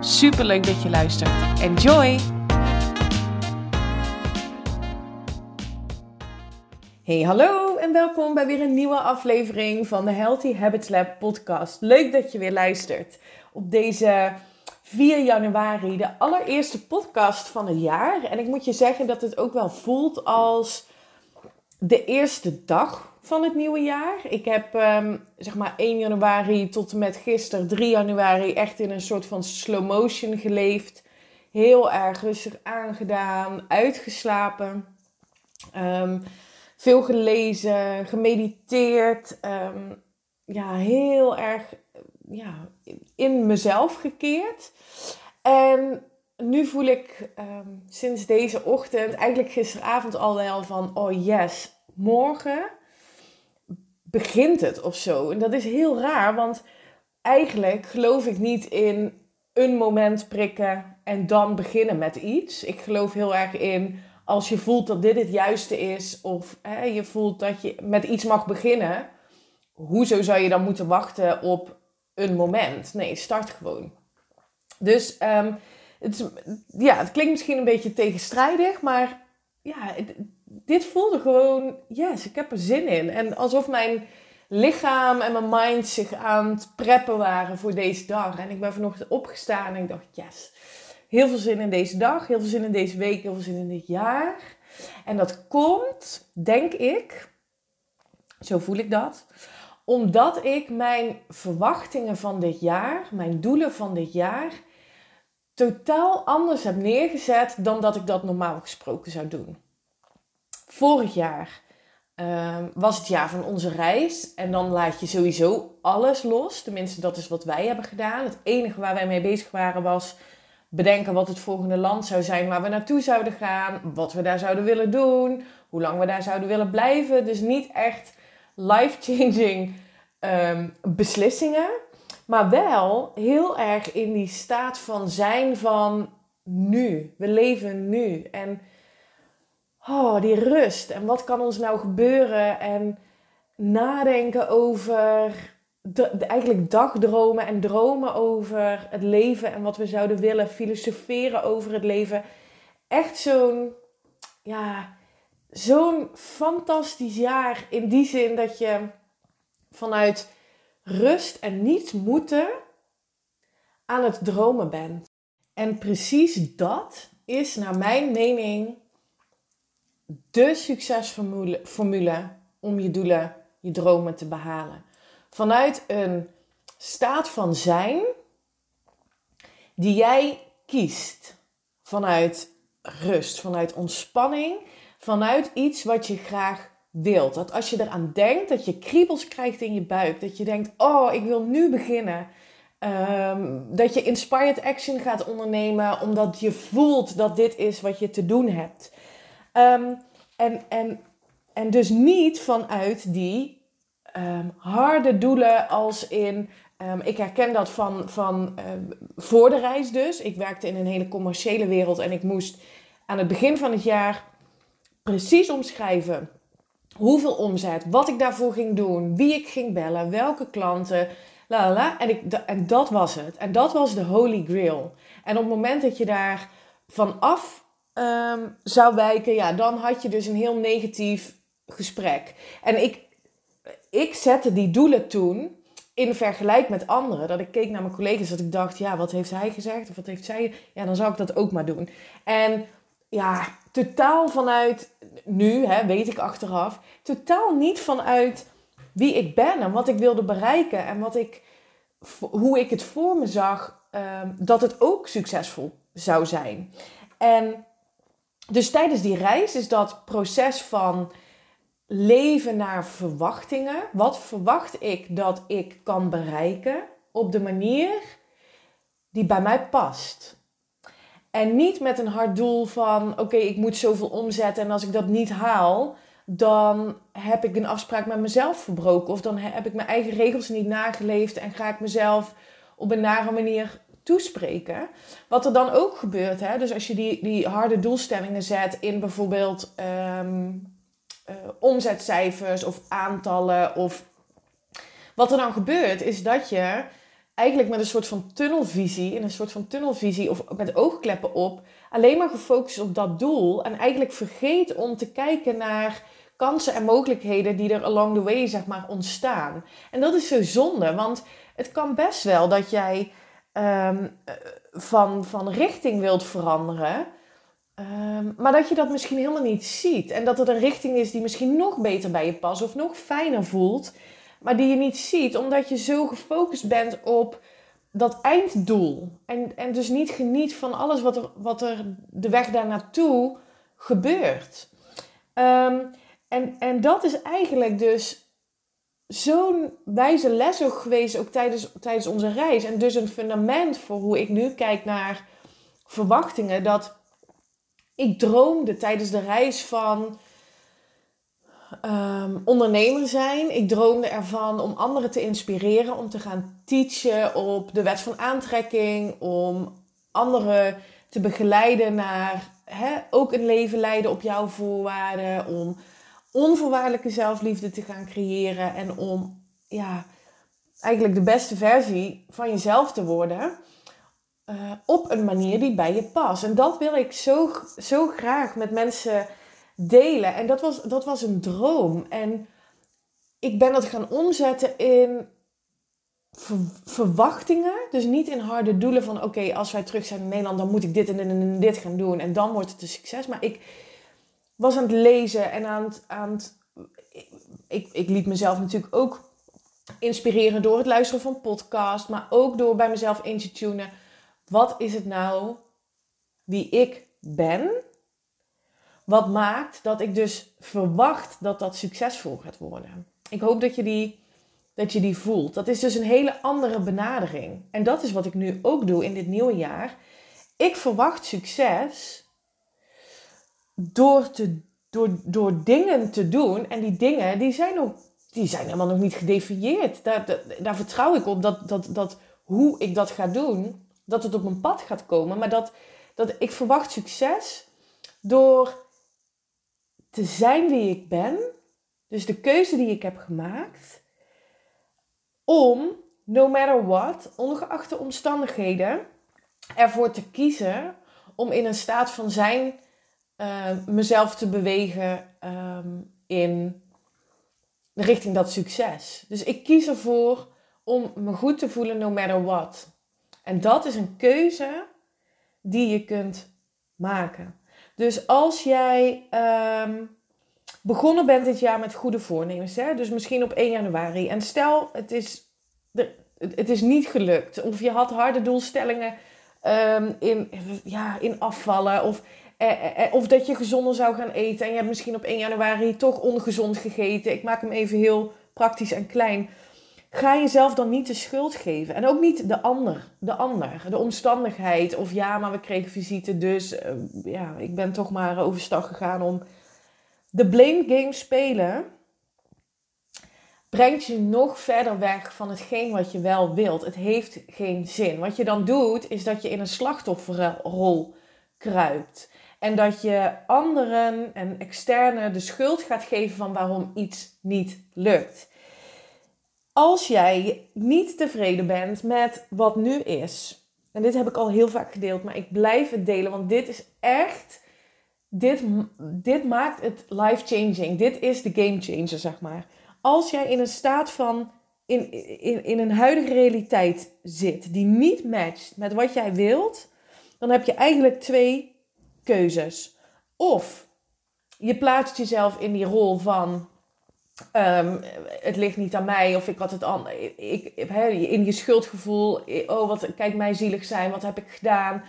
Super leuk dat je luistert. Enjoy! Hey, hallo en welkom bij weer een nieuwe aflevering van de Healthy Habits Lab podcast. Leuk dat je weer luistert op deze 4 januari, de allereerste podcast van het jaar. En ik moet je zeggen dat het ook wel voelt als de eerste dag van het nieuwe jaar. Ik heb ehm, zeg maar 1 januari tot en met gisteren, 3 januari, echt in een soort van slow motion geleefd. Heel erg rustig aangedaan, uitgeslapen. Ehm, veel gelezen, gemediteerd. Ehm, ja, heel erg ja, in mezelf gekeerd. En nu voel ik sinds deze ochtend, eigenlijk gisteravond al wel van, oh yes, morgen begint het of zo. En dat is heel raar, want eigenlijk geloof ik niet in een moment prikken en dan beginnen met iets. Ik geloof heel erg in als je voelt dat dit het juiste is, of hè, je voelt dat je met iets mag beginnen. Hoezo zou je dan moeten wachten op een moment? Nee, start gewoon. Dus um, het, ja, het klinkt misschien een beetje tegenstrijdig, maar ja, dit voelde gewoon, yes, ik heb er zin in. En alsof mijn lichaam en mijn mind zich aan het preppen waren voor deze dag. En ik ben vanochtend opgestaan en ik dacht, yes, heel veel zin in deze dag, heel veel zin in deze week, heel veel zin in dit jaar. En dat komt, denk ik, zo voel ik dat, omdat ik mijn verwachtingen van dit jaar, mijn doelen van dit jaar, totaal anders heb neergezet dan dat ik dat normaal gesproken zou doen. Vorig jaar ehm, was het jaar van onze reis. En dan laat je sowieso alles los. Tenminste, dat is wat wij hebben gedaan. Het enige waar wij mee bezig waren was bedenken wat het volgende land zou zijn waar we naartoe zouden gaan. Wat we daar zouden willen doen. Hoe lang we daar zouden willen blijven. Dus niet echt life-changing um, beslissingen. Maar wel heel erg in die staat van zijn van nu. We leven nu. En oh, die rust. En wat kan ons nou gebeuren? En nadenken over, eigenlijk dagdromen en dromen over het leven en wat we zouden willen. Filosoferen over het leven. Echt zo'n, ja, zo'n fantastisch jaar in die zin dat je vanuit rust en niet moeten aan het dromen bent. En precies dat is naar mijn mening de succesformule formule om je doelen, je dromen te behalen. Vanuit een staat van zijn die jij kiest. Vanuit rust, vanuit ontspanning, vanuit iets wat je graag wilt. Dat als je eraan denkt, dat je kriebels krijgt in je buik. Dat je denkt, oh, ik wil nu beginnen. Ehm, dat je inspired action gaat ondernemen omdat je voelt dat dit is wat je te doen hebt. Ehm, en, en, en dus niet vanuit die ehm, harde doelen als in... Um, ik herken dat van, van voor de reis dus. Ik werkte in een hele commerciële wereld en ik moest aan het begin van het jaar precies omschrijven hoeveel omzet, wat ik daarvoor ging doen, wie ik ging bellen, welke klanten, la la En, ik, en dat was het. En dat was de holy grail. En op het moment dat je daar vanaf um, zou wijken, ja, dan had je dus een heel negatief gesprek. En ik, ik zette die doelen toen in vergelijk met anderen. Dat ik keek naar mijn collega's, dat ik dacht, ja, wat heeft hij gezegd? Of wat heeft zij? Ja, dan zou ik dat ook maar doen. En ja, totaal vanuit nu, hè, weet ik achteraf, totaal niet vanuit wie ik ben en wat ik wilde bereiken en wat ik, hoe ik het voor me zag, um, dat het ook succesvol zou zijn. En dus tijdens die reis is dat proces van leven naar verwachtingen. Wat verwacht ik dat ik kan bereiken op de manier die bij mij past? En niet met een hard doel van: oké, ik moet zoveel omzetten en als ik dat niet haal, dan heb ik een afspraak met mezelf verbroken. Of dan heb ik mijn eigen regels niet nageleefd en ga ik mezelf op een nare manier toespreken. Wat er dan ook gebeurt, hè? dus als je die, die harde doelstellingen zet in bijvoorbeeld ehm, eh, omzetcijfers of aantallen. Of wat er dan gebeurt, is dat je eigenlijk met een soort van tunnelvisie, in een soort van tunnelvisie of met oogkleppen op, alleen maar gefocust op dat doel en eigenlijk vergeet om te kijken naar kansen en mogelijkheden die er along the way zeg maar ontstaan. En dat is zo zonde, want het kan best wel dat jij Ehm, van, van richting wilt veranderen. Ehm, maar dat je dat misschien helemaal niet ziet. En dat het een richting is die misschien nog beter bij je past of nog fijner voelt. Maar die je niet ziet omdat je zo gefocust bent op dat einddoel. En, en dus niet geniet van alles wat er, wat er de weg daar naartoe gebeurt. Ehm, en, en dat is eigenlijk dus zo'n wijze les ook geweest, ook tijdens, tijdens onze reis. En dus een fundament voor hoe ik nu kijk naar verwachtingen. Dat ik droomde tijdens de reis van um, ondernemer zijn. Ik droomde ervan om anderen te inspireren, om te gaan teachen op de wet van aantrekking, om anderen te begeleiden naar hè, ook een leven leiden op jouw voorwaarden, om onvoorwaardelijke zelfliefde te gaan creëren en om ja, eigenlijk de beste versie van jezelf te worden. Uh, op een manier die bij je past. En dat wil ik zo, zo graag met mensen delen. En dat was, dat was een droom. En ik ben dat gaan omzetten in verwachtingen. Dus niet in harde doelen van oké, als wij terug zijn in Nederland, dan moet ik dit en, en, en dit gaan doen. En dan wordt het een succes. Maar ik, was aan het lezen en aan het. Aan het ik, ik liet mezelf natuurlijk ook inspireren door het luisteren van podcast, maar ook door bij mezelf in te tunen. Wat is het nou wie ik ben? Wat maakt dat ik dus verwacht dat dat succesvol gaat worden? Ik hoop dat je die, dat je die voelt. Dat is dus een hele andere benadering. En dat is wat ik nu ook doe in dit nieuwe jaar. Ik verwacht succes door, te, door, door dingen te doen. En die dingen, die zijn, nog, die zijn helemaal nog niet gedefinieerd. Daar, daar, daar vertrouw ik op dat, dat, dat hoe ik dat ga doen, dat het op mijn pad gaat komen. Maar dat, dat ik verwacht succes door te zijn wie ik ben. Dus de keuze die ik heb gemaakt. Om, no matter what, ongeacht de omstandigheden, ervoor te kiezen om in een staat van zijn uh, mezelf te bewegen um, in richting dat succes. Dus ik kies ervoor om me goed te voelen no matter what. En dat is een keuze die je kunt maken. Dus als jij um, begonnen bent dit jaar met goede voornemens, hè? dus misschien op 1 januari, en stel het is, het is niet gelukt, of je had harde doelstellingen um, in, ja, in afvallen, of eh, eh, eh, of dat je gezonder zou gaan eten en je hebt misschien op 1 januari toch ongezond gegeten. Ik maak hem even heel praktisch en klein. Ga jezelf dan niet de schuld geven. En ook niet de ander. De ander. De omstandigheid. Of ja, maar we kregen visite. Dus ja, ik ben toch maar overstag gegaan om. De blame game spelen brengt je nog verder weg van hetgeen wat je wel wilt. Het heeft geen zin. Wat je dan doet, is dat je in een slachtofferrol kruipt. En dat je anderen en externe de schuld gaat geven van waarom iets niet lukt. Als jij niet tevreden bent met wat nu is, en dit heb ik al heel vaak gedeeld, maar ik blijf het delen, want dit is echt, dit, dit maakt het life-changing. Dit is de game changer, zeg maar. Als jij in een staat van, in, in, in een huidige realiteit zit, die niet matcht met wat jij wilt, dan heb je eigenlijk twee keuzes. Of je plaatst jezelf in die rol van um, het ligt niet aan mij of ik had het aan. Ik, in je schuldgevoel. Oh, wat kijk mij zielig zijn. Wat heb ik gedaan?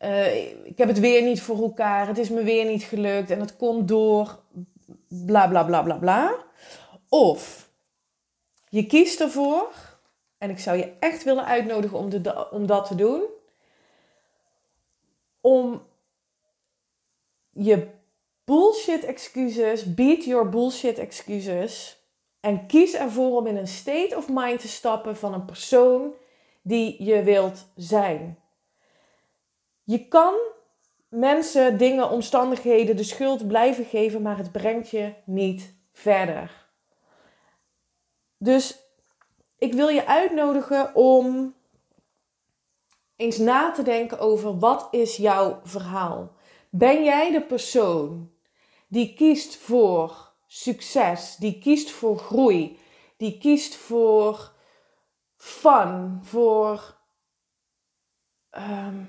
Uh, ik heb het weer niet voor elkaar. Het is me weer niet gelukt. En het komt door. Bla bla bla bla bla. Of je kiest ervoor. En ik zou je echt willen uitnodigen om, de, om dat te doen om je bullshit excuses, beat your bullshit excuses en kies ervoor om in een state of mind te stappen van een persoon die je wilt zijn. Je kan mensen, dingen, omstandigheden de schuld blijven geven, maar het brengt je niet verder. Dus ik wil je uitnodigen om eens na te denken over wat is jouw verhaal. Ben jij de persoon die kiest voor succes, die kiest voor groei, die kiest voor fun, voor um,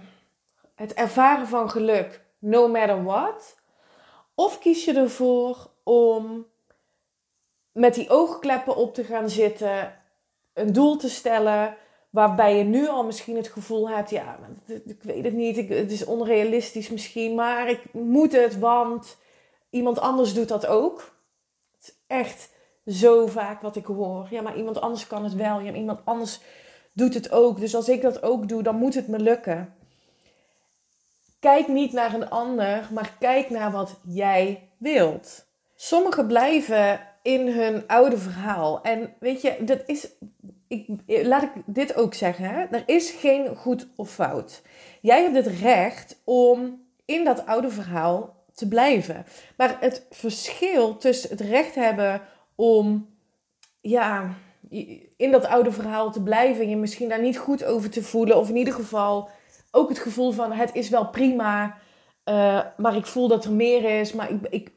het ervaren van geluk, no matter what? Of kies je ervoor om met die oogkleppen op te gaan zitten, een doel te stellen waarbij je nu al misschien het gevoel hebt, ja, ik weet het niet, het is onrealistisch misschien, maar ik moet het, want iemand anders doet dat ook. Het is echt zo vaak wat ik hoor. Ja, maar iemand anders kan het wel. Ja, iemand anders doet het ook. Dus als ik dat ook doe, dan moet het me lukken. Kijk niet naar een ander, maar kijk naar wat jij wilt. Sommigen blijven in hun oude verhaal. En weet je, dat is. Ik, laat ik dit ook zeggen: er is geen goed of fout. Jij hebt het recht om in dat oude verhaal te blijven. Maar het verschil tussen het recht hebben om ja, in dat oude verhaal te blijven en je misschien daar niet goed over te voelen, of in ieder geval ook het gevoel van het is wel prima, uh, maar ik voel dat er meer is, maar ik, ik,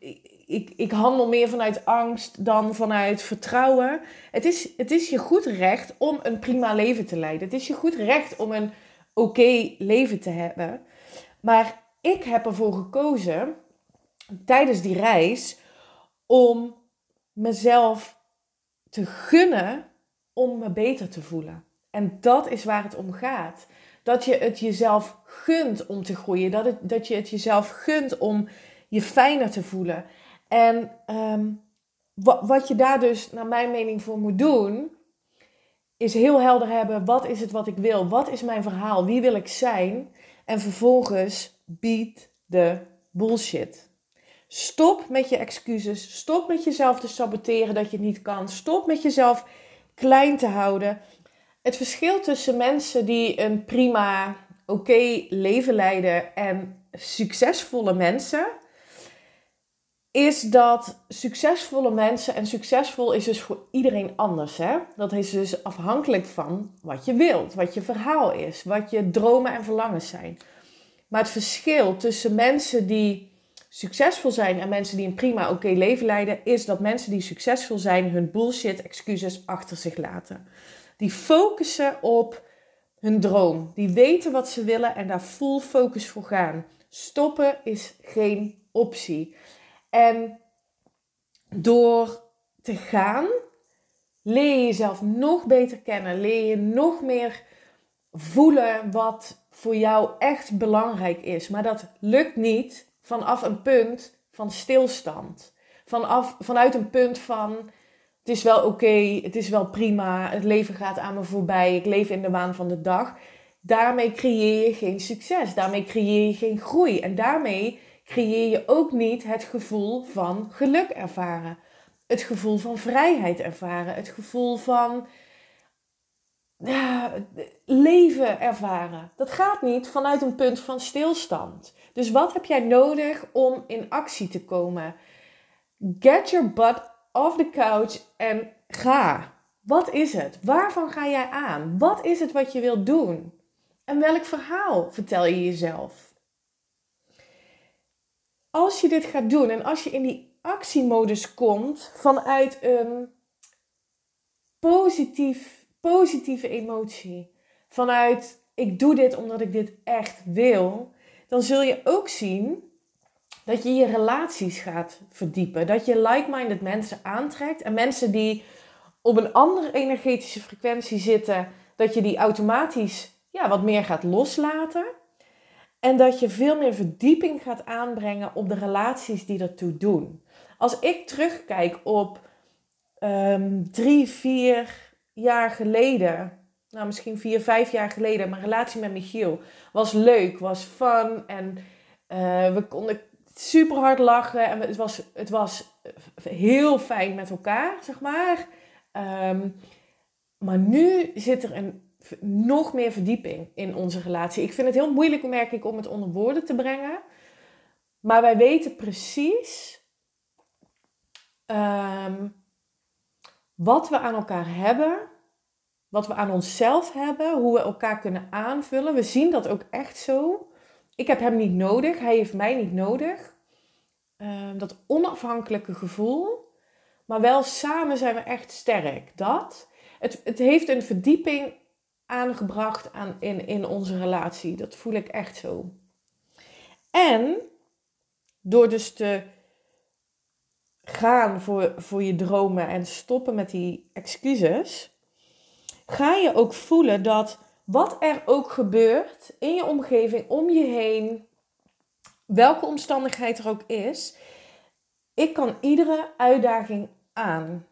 ik, ik, handel meer vanuit angst dan vanuit vertrouwen. Het is, het is je goed recht om een prima leven te leiden. Het is je goed recht om een oké leven te hebben. Maar ik heb ervoor gekozen tijdens die reis om mezelf te gunnen om me beter te voelen. En dat is waar het om gaat. Dat je het jezelf gunt om te groeien. Dat, het, dat je het jezelf gunt om je fijner te voelen. En wat, wat je daar dus, naar mijn mening, voor moet doen, is heel helder hebben: wat is het wat ik wil? Wat is mijn verhaal? Wie wil ik zijn? En vervolgens beat de bullshit. Stop met je excuses. Stop met jezelf te saboteren dat je het niet kan. Stop met jezelf klein te houden. Het verschil tussen mensen die een prima, oké leven leiden en succesvolle mensen is dat succesvolle mensen, en succesvol is dus voor iedereen anders, hè? dat is dus afhankelijk van wat je wilt, wat je verhaal is, wat je dromen en verlangens zijn. Maar het verschil tussen mensen die succesvol zijn en mensen die een prima oké leven leiden, is dat mensen die succesvol zijn hun bullshit excuses achter zich laten. Die focussen op hun droom. Die weten wat ze willen en daar full focus voor gaan. Stoppen is geen optie. En door te gaan, leer je jezelf nog beter kennen. Leer je nog meer voelen wat voor jou echt belangrijk is. Maar dat lukt niet vanaf een punt van stilstand. Vanaf, vanuit een punt van het is wel oké, het is wel prima, het leven gaat aan me voorbij, ik leef in de waan van de dag. Daarmee creëer je geen succes, daarmee creëer je geen groei en daarmee creëer je ook niet het gevoel van geluk ervaren. Het gevoel van vrijheid ervaren, het gevoel van leven ervaren. Dat gaat niet vanuit een punt van stilstand. Dus wat heb jij nodig om in actie te komen? Get your butt off the couch en ga. Wat is het? Waarvan ga jij aan? Wat is het wat je wilt doen? En welk verhaal vertel je jezelf? Als je dit gaat doen en als je in die actiemodus komt vanuit een positief, positieve emotie, vanuit ik doe dit omdat ik dit echt wil, dan zul je ook zien dat je je relaties gaat verdiepen. Dat je like-minded mensen aantrekt en mensen die op een andere energetische frequentie zitten, dat je die automatisch ja, wat meer gaat loslaten. En dat je veel meer verdieping gaat aanbrengen op de relaties die ertoe doen. Als ik terugkijk op um, drie, vier jaar geleden, nou misschien vier, vijf jaar geleden, mijn relatie met Michiel was leuk, was fun en uh, we konden super hard lachen en het was, het was heel fijn met elkaar, zeg maar. Um, maar nu zit er een, nog meer verdieping in onze relatie. Ik vind het heel moeilijk, merk ik, om het onder woorden te brengen. Maar wij weten precies um, wat we aan elkaar hebben, wat we aan onszelf hebben, hoe we elkaar kunnen aanvullen. We zien dat ook echt zo. Ik heb hem niet nodig, hij heeft mij niet nodig. Um, dat onafhankelijke gevoel. Maar wel samen zijn we echt sterk. Dat. Het, het heeft een verdieping aangebracht aan, in, in onze relatie. Dat voel ik echt zo. En door dus te gaan voor, voor je dromen en stoppen met die excuses, ga je ook voelen dat wat er ook gebeurt in je omgeving, om je heen, welke omstandigheid er ook is, ik kan iedere uitdaging aan.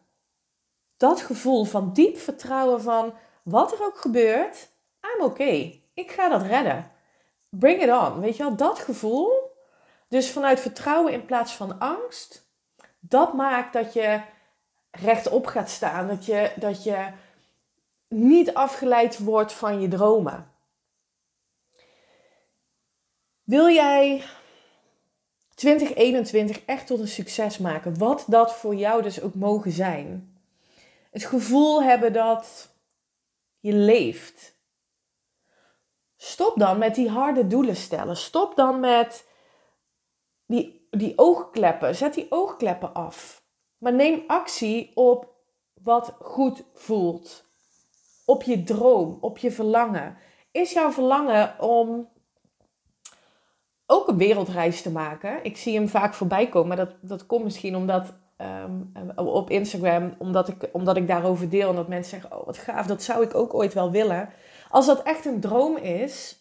Dat gevoel van diep vertrouwen van wat er ook gebeurt, I'm okay. Ik ga dat redden. Bring it on. Weet je wel, dat gevoel. Dus vanuit vertrouwen in plaats van angst. Dat maakt dat je rechtop gaat staan. Dat je, dat je niet afgeleid wordt van je dromen. Wil jij 2021 echt tot een succes maken. Wat dat voor jou dus ook mogen zijn. Het gevoel hebben dat je leeft. Stop dan met die harde doelen stellen. Stop dan met die, die oogkleppen. Zet die oogkleppen af. Maar neem actie op wat goed voelt. Op je droom, op je verlangen. Is jouw verlangen om ook een wereldreis te maken. Ik zie hem vaak voorbij komen, dat, dat komt misschien omdat um, op Instagram, omdat ik, omdat ik daarover deel en dat mensen zeggen: Oh, wat gaaf, dat zou ik ook ooit wel willen. Als dat echt een droom is,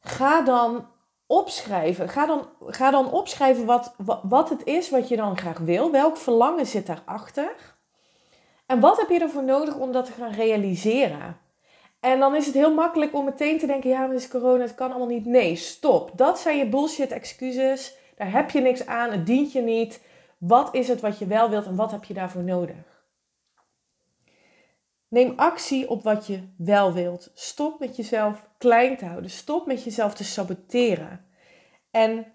ga dan opschrijven. Ga dan, ga dan opschrijven wat, wat, het is wat je dan graag wil. Welk verlangen zit daarachter? En wat heb je ervoor nodig om dat te gaan realiseren? En dan is het heel makkelijk om meteen te denken: ja, maar is corona, het kan allemaal niet. Nee, stop. Dat zijn je bullshit excuses. Daar heb je niks aan, het dient je niet. Wat is het wat je wel wilt en wat heb je daarvoor nodig? Neem actie op wat je wel wilt. Stop met jezelf klein te houden. Stop met jezelf te saboteren. En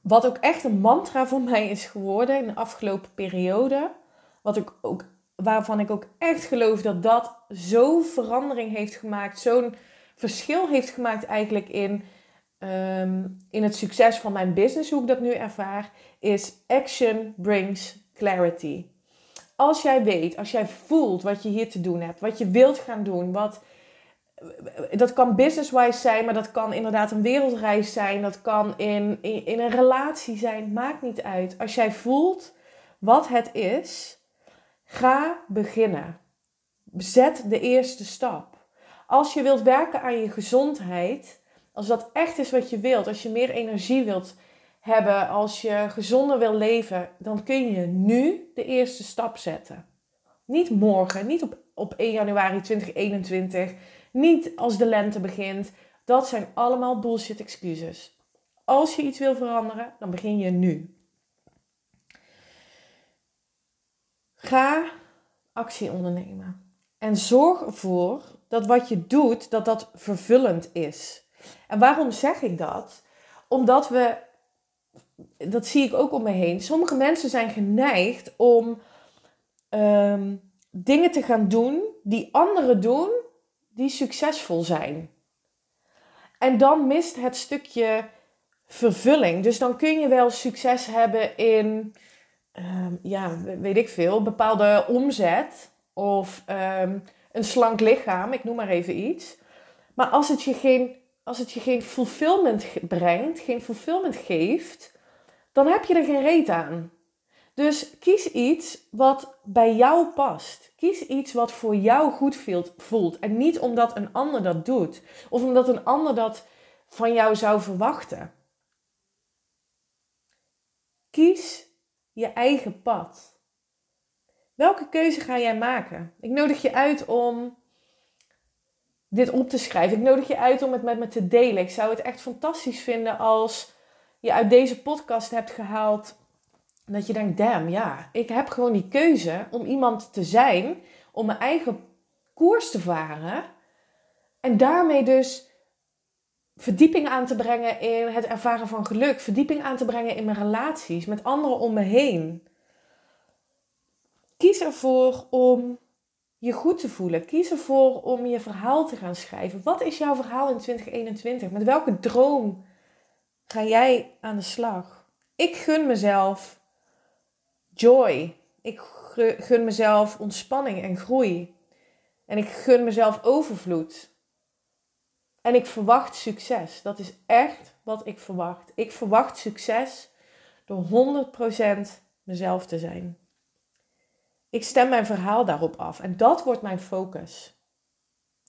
wat ook echt een mantra voor mij is geworden in de afgelopen periode, wat ik ook waarvan ik ook echt geloof dat dat zo'n verandering heeft gemaakt, zo'n verschil heeft gemaakt eigenlijk in, ehm, in het succes van mijn business, hoe ik dat nu ervaar, is action brings clarity. Als jij weet, als jij voelt wat je hier te doen hebt, wat je wilt gaan doen, wat, dat kan business-wise zijn, maar dat kan inderdaad een wereldreis zijn, dat kan in, in, in een relatie zijn, maakt niet uit. Als jij voelt wat het is, Ga beginnen. Zet de eerste stap. Als je wilt werken aan je gezondheid, als dat echt is wat je wilt, als je meer energie wilt hebben, als je gezonder wil leven, dan kun je nu de eerste stap zetten. Niet morgen, niet op, op 1 januari 2021, niet als de lente begint. Dat zijn allemaal bullshit excuses. Als je iets wil veranderen, dan begin je nu. Ga actie ondernemen. En zorg ervoor dat wat je doet, dat dat vervullend is. En waarom zeg ik dat? Omdat we, dat zie ik ook om me heen, sommige mensen zijn geneigd om ehm, dingen te gaan doen die anderen doen, die succesvol zijn. En dan mist het stukje vervulling. Dus dan kun je wel succes hebben in um, ja, weet ik veel, bepaalde omzet of um, een slank lichaam, ik noem maar even iets. Maar als het je geen, als het je geen fulfillment brengt, geen fulfillment geeft, dan heb je er geen reet aan. Dus kies iets wat bij jou past. Kies iets wat voor jou goed voelt. En niet omdat een ander dat doet. Of omdat een ander dat van jou zou verwachten. Kies je eigen pad. Welke keuze ga jij maken? Ik nodig je uit om dit op te schrijven. Ik nodig je uit om het met me te delen. Ik zou het echt fantastisch vinden als je uit deze podcast hebt gehaald dat je denkt, damn, ja, ik heb gewoon die keuze om iemand te zijn, om mijn eigen koers te varen en daarmee dus verdieping aan te brengen in het ervaren van geluk, verdieping aan te brengen in mijn relaties met anderen om me heen. Kies ervoor om je goed te voelen. Kies ervoor om je verhaal te gaan schrijven. Wat is jouw verhaal in 2021? Met welke droom ga jij aan de slag? Ik gun mezelf joy. Ik gun mezelf ontspanning en groei. En ik gun mezelf overvloed. En ik verwacht succes. Dat is echt wat ik verwacht. Ik verwacht succes door 100% mezelf te zijn. Ik stem mijn verhaal daarop af en dat wordt mijn focus.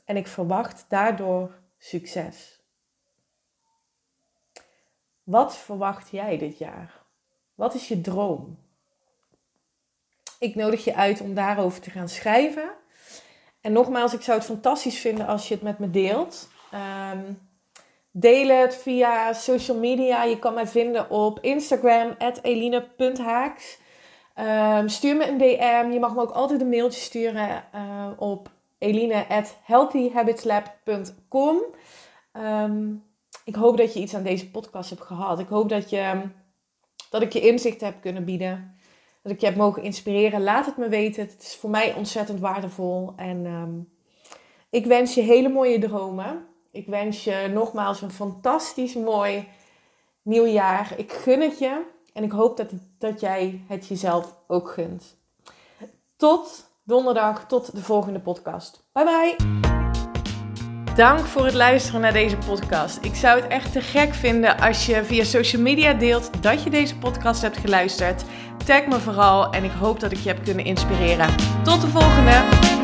En ik verwacht daardoor succes. Wat verwacht jij dit jaar? Wat is je droom? Ik nodig je uit om daarover te gaan schrijven. En nogmaals, ik zou het fantastisch vinden als je het met me deelt. Um, deel het via social media. Je kan mij vinden op Instagram, eline.haaks. Um, stuur me een DM. Je mag me ook altijd een mailtje sturen uh, op eline.healthyhabitslab.com. Um, ehm, ik hoop dat je iets aan deze podcast hebt gehad. Ik hoop dat, je, dat ik je inzicht heb kunnen bieden. Dat ik je heb mogen inspireren. Laat het me weten. Het is voor mij ontzettend waardevol. En um, ik wens je hele mooie dromen. Ik wens je nogmaals een fantastisch mooi nieuw jaar. Ik gun het je en ik hoop dat, dat jij het jezelf ook gunt. Tot donderdag, tot de volgende podcast. Bye bye! Dank voor het luisteren naar deze podcast. Ik zou het echt te gek vinden als je via social media deelt dat je deze podcast hebt geluisterd. Tag me vooral en ik hoop dat ik je heb kunnen inspireren. Tot de volgende!